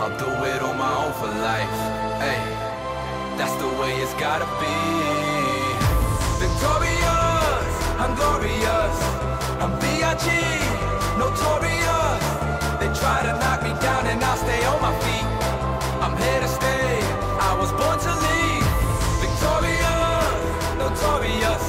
I'll do it on my own for life. Hey, that's the way it's gotta be. Victorious, I'm glorious. I'm B.I.G. Notorious. They try to knock me down and I'll stay on my feet. I'm here to stay. I was born to lead. Victorious, notorious,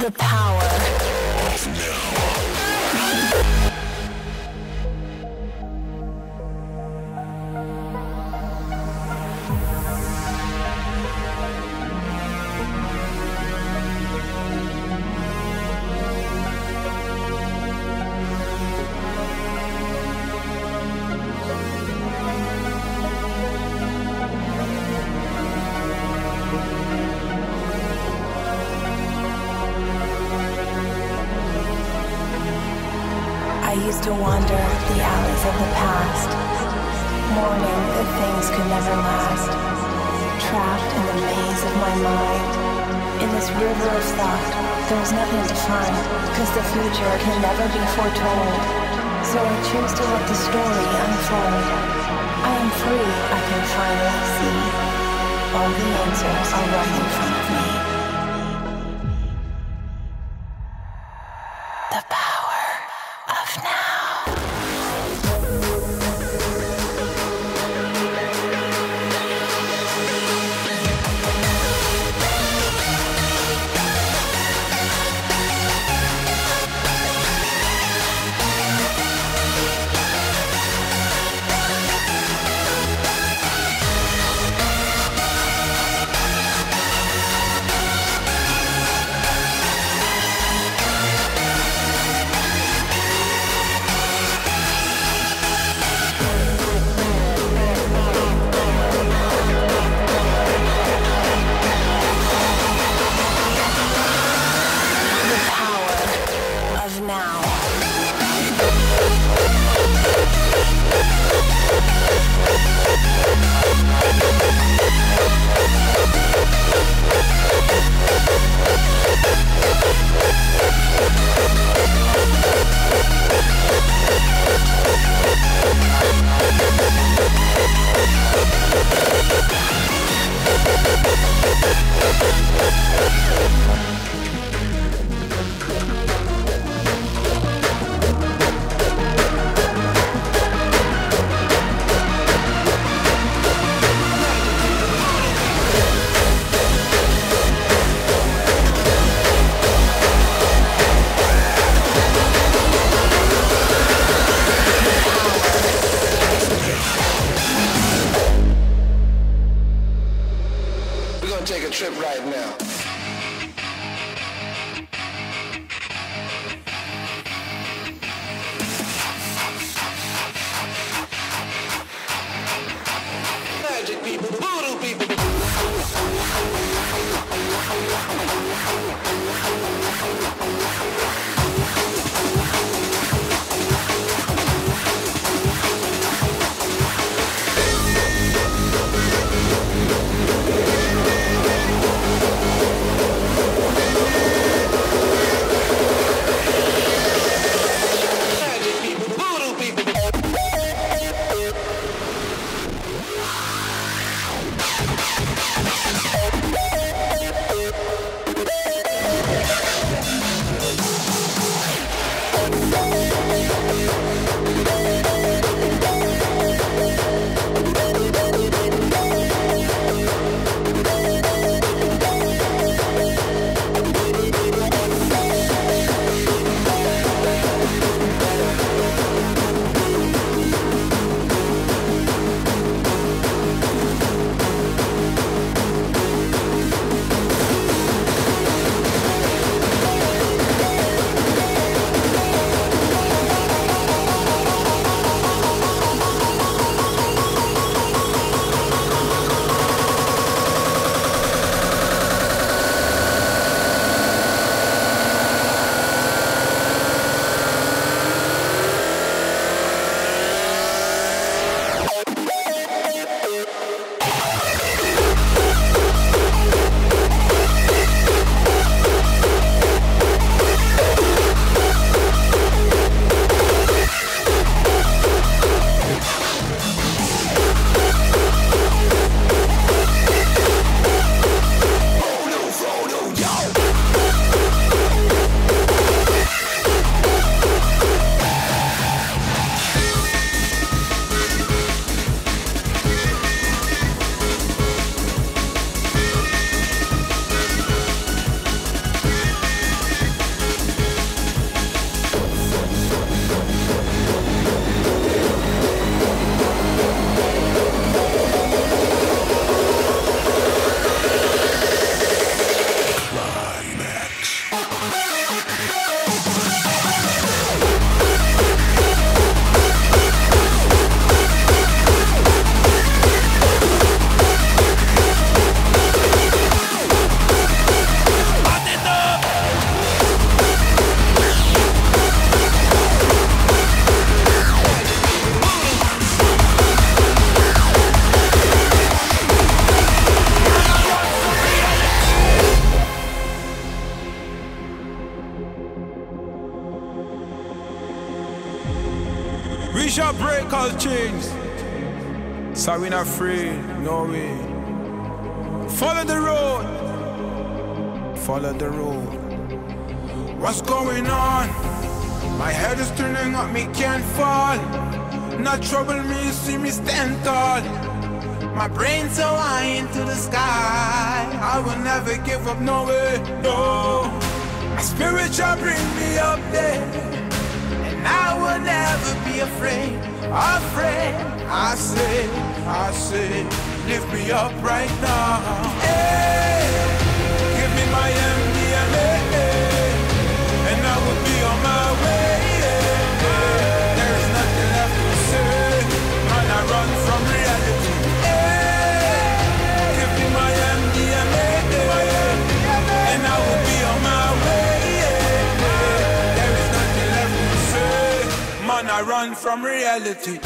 the power. Afraid, no way. Follow the road. Follow the road. What's going on? My head is turning up, me can't fall. Not trouble me, see me stand tall. My brain so high into the sky. I will never give up, no way, no. My spirit shall bring me up there. And I will never be afraid, afraid. I say, I say, lift me up right now. Hey, give me my MDMA, and I will be on my way. There is nothing left to say, man. I run from reality. Hey, give me my MDMA, and I will be on my way. There is nothing left to say, man. I run from reality.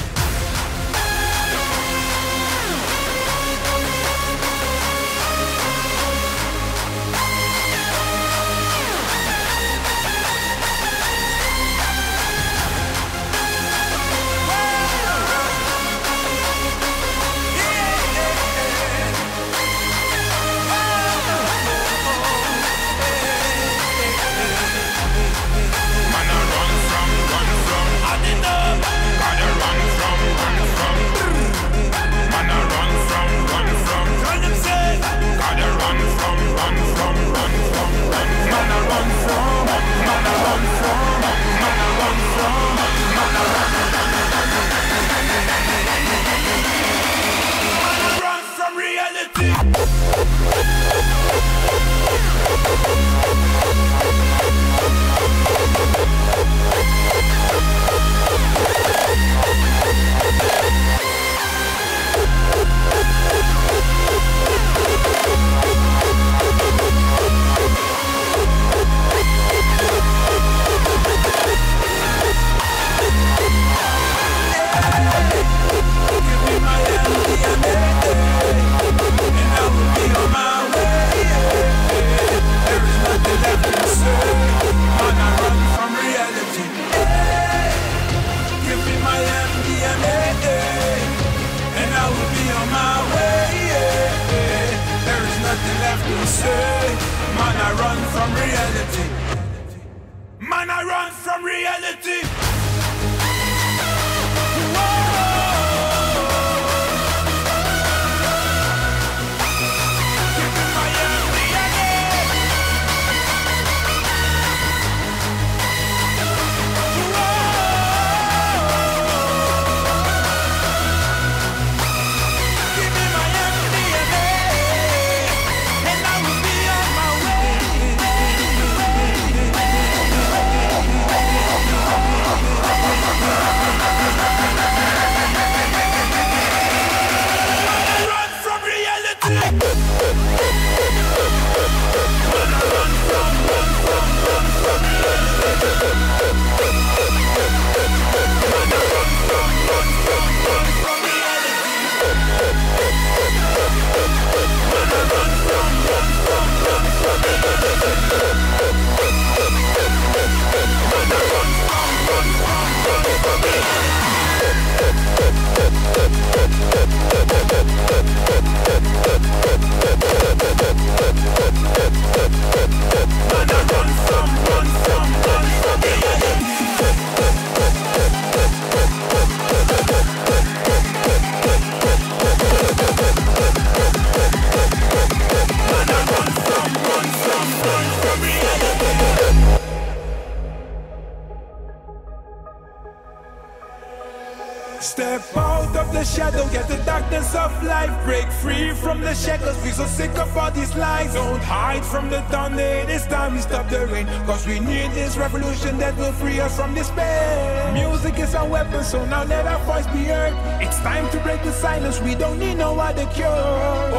So now let our voice be heard. It's time to break the silence, we don't need no other cure.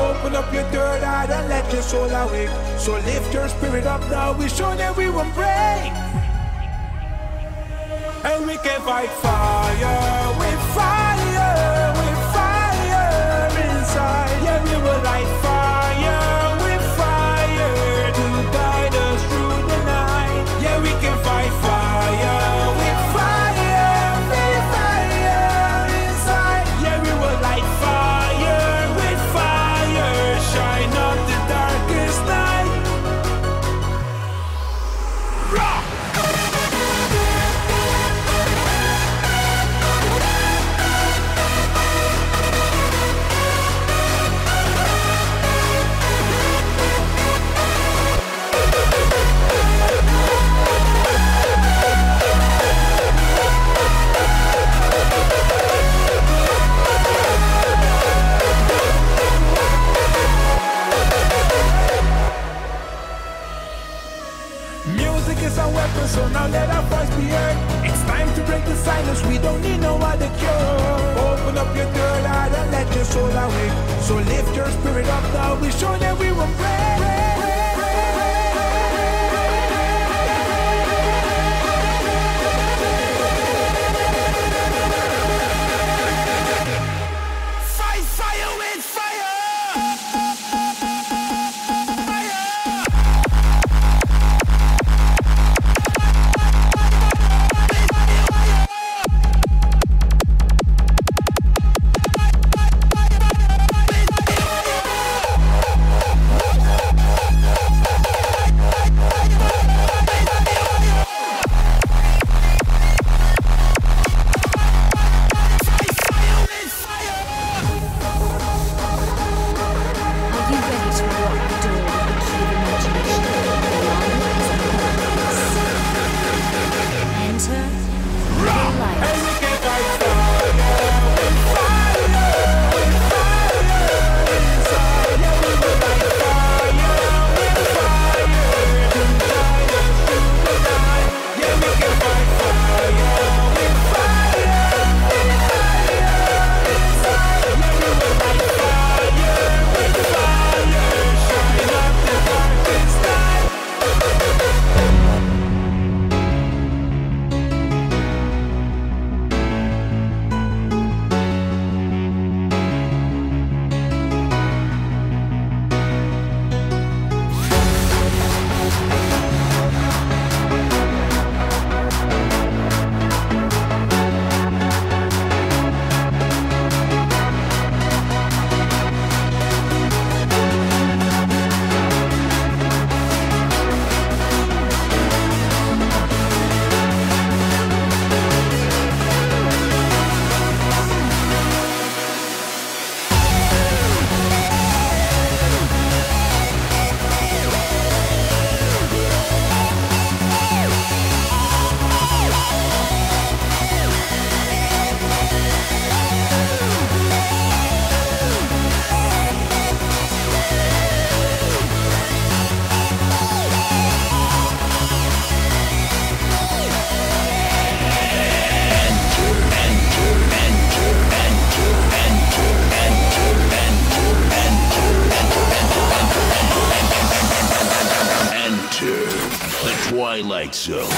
Open up your third eye and let your soul awake. So lift your spirit up now, we show that we won't break. And we can fight fire show.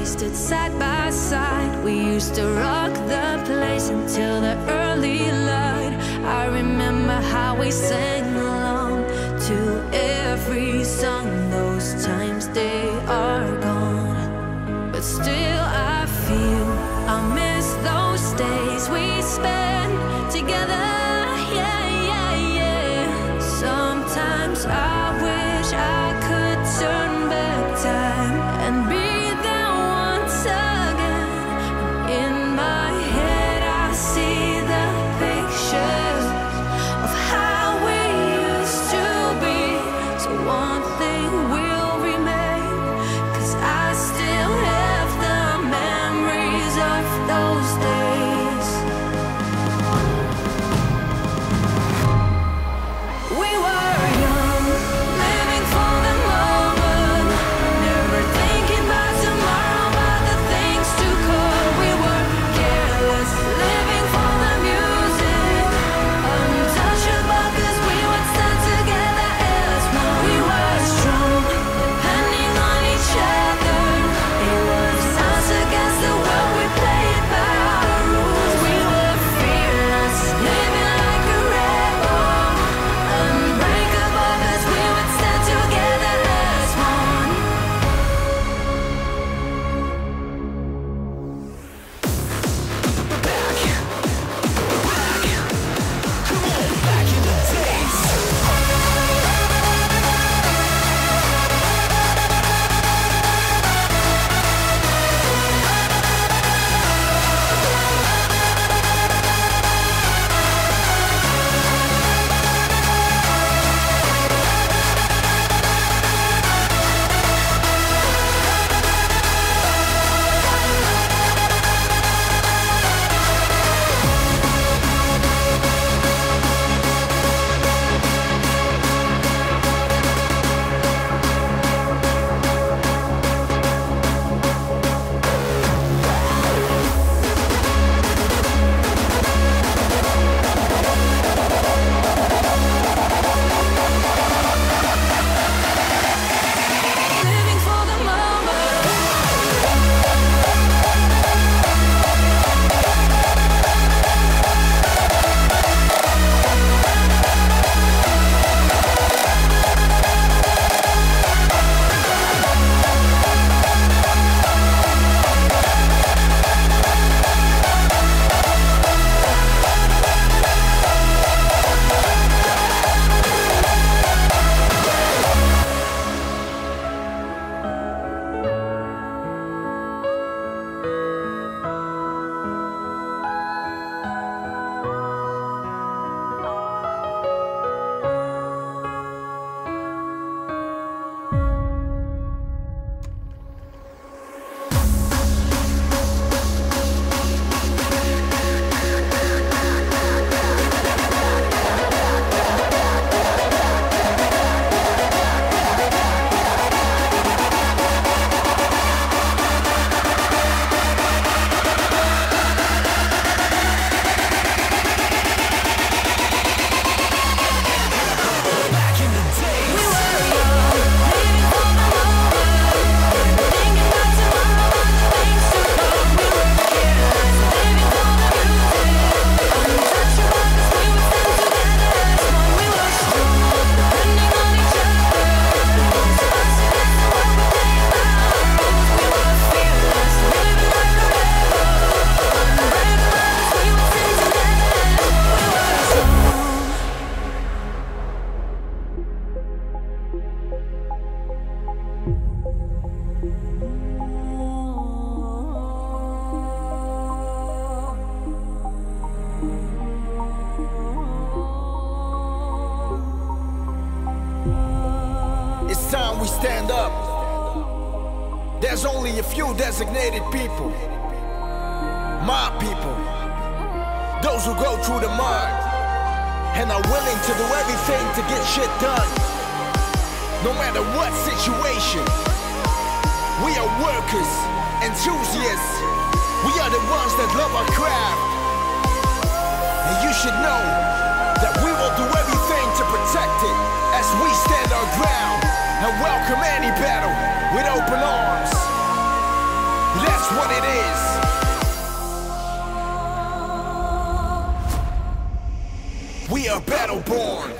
we stood side by side. We used to rock the place until the early light. I remember how we sang along to every song. Those times they are gone. But still I feel I miss those days. hesitate to get shit done. No matter what situation, we are workers, enthusiasts. We are the ones that love our craft. And you should know that we will do everything to protect it as we stand our ground and welcome any battle with open arms. That's what it is. We are battle born.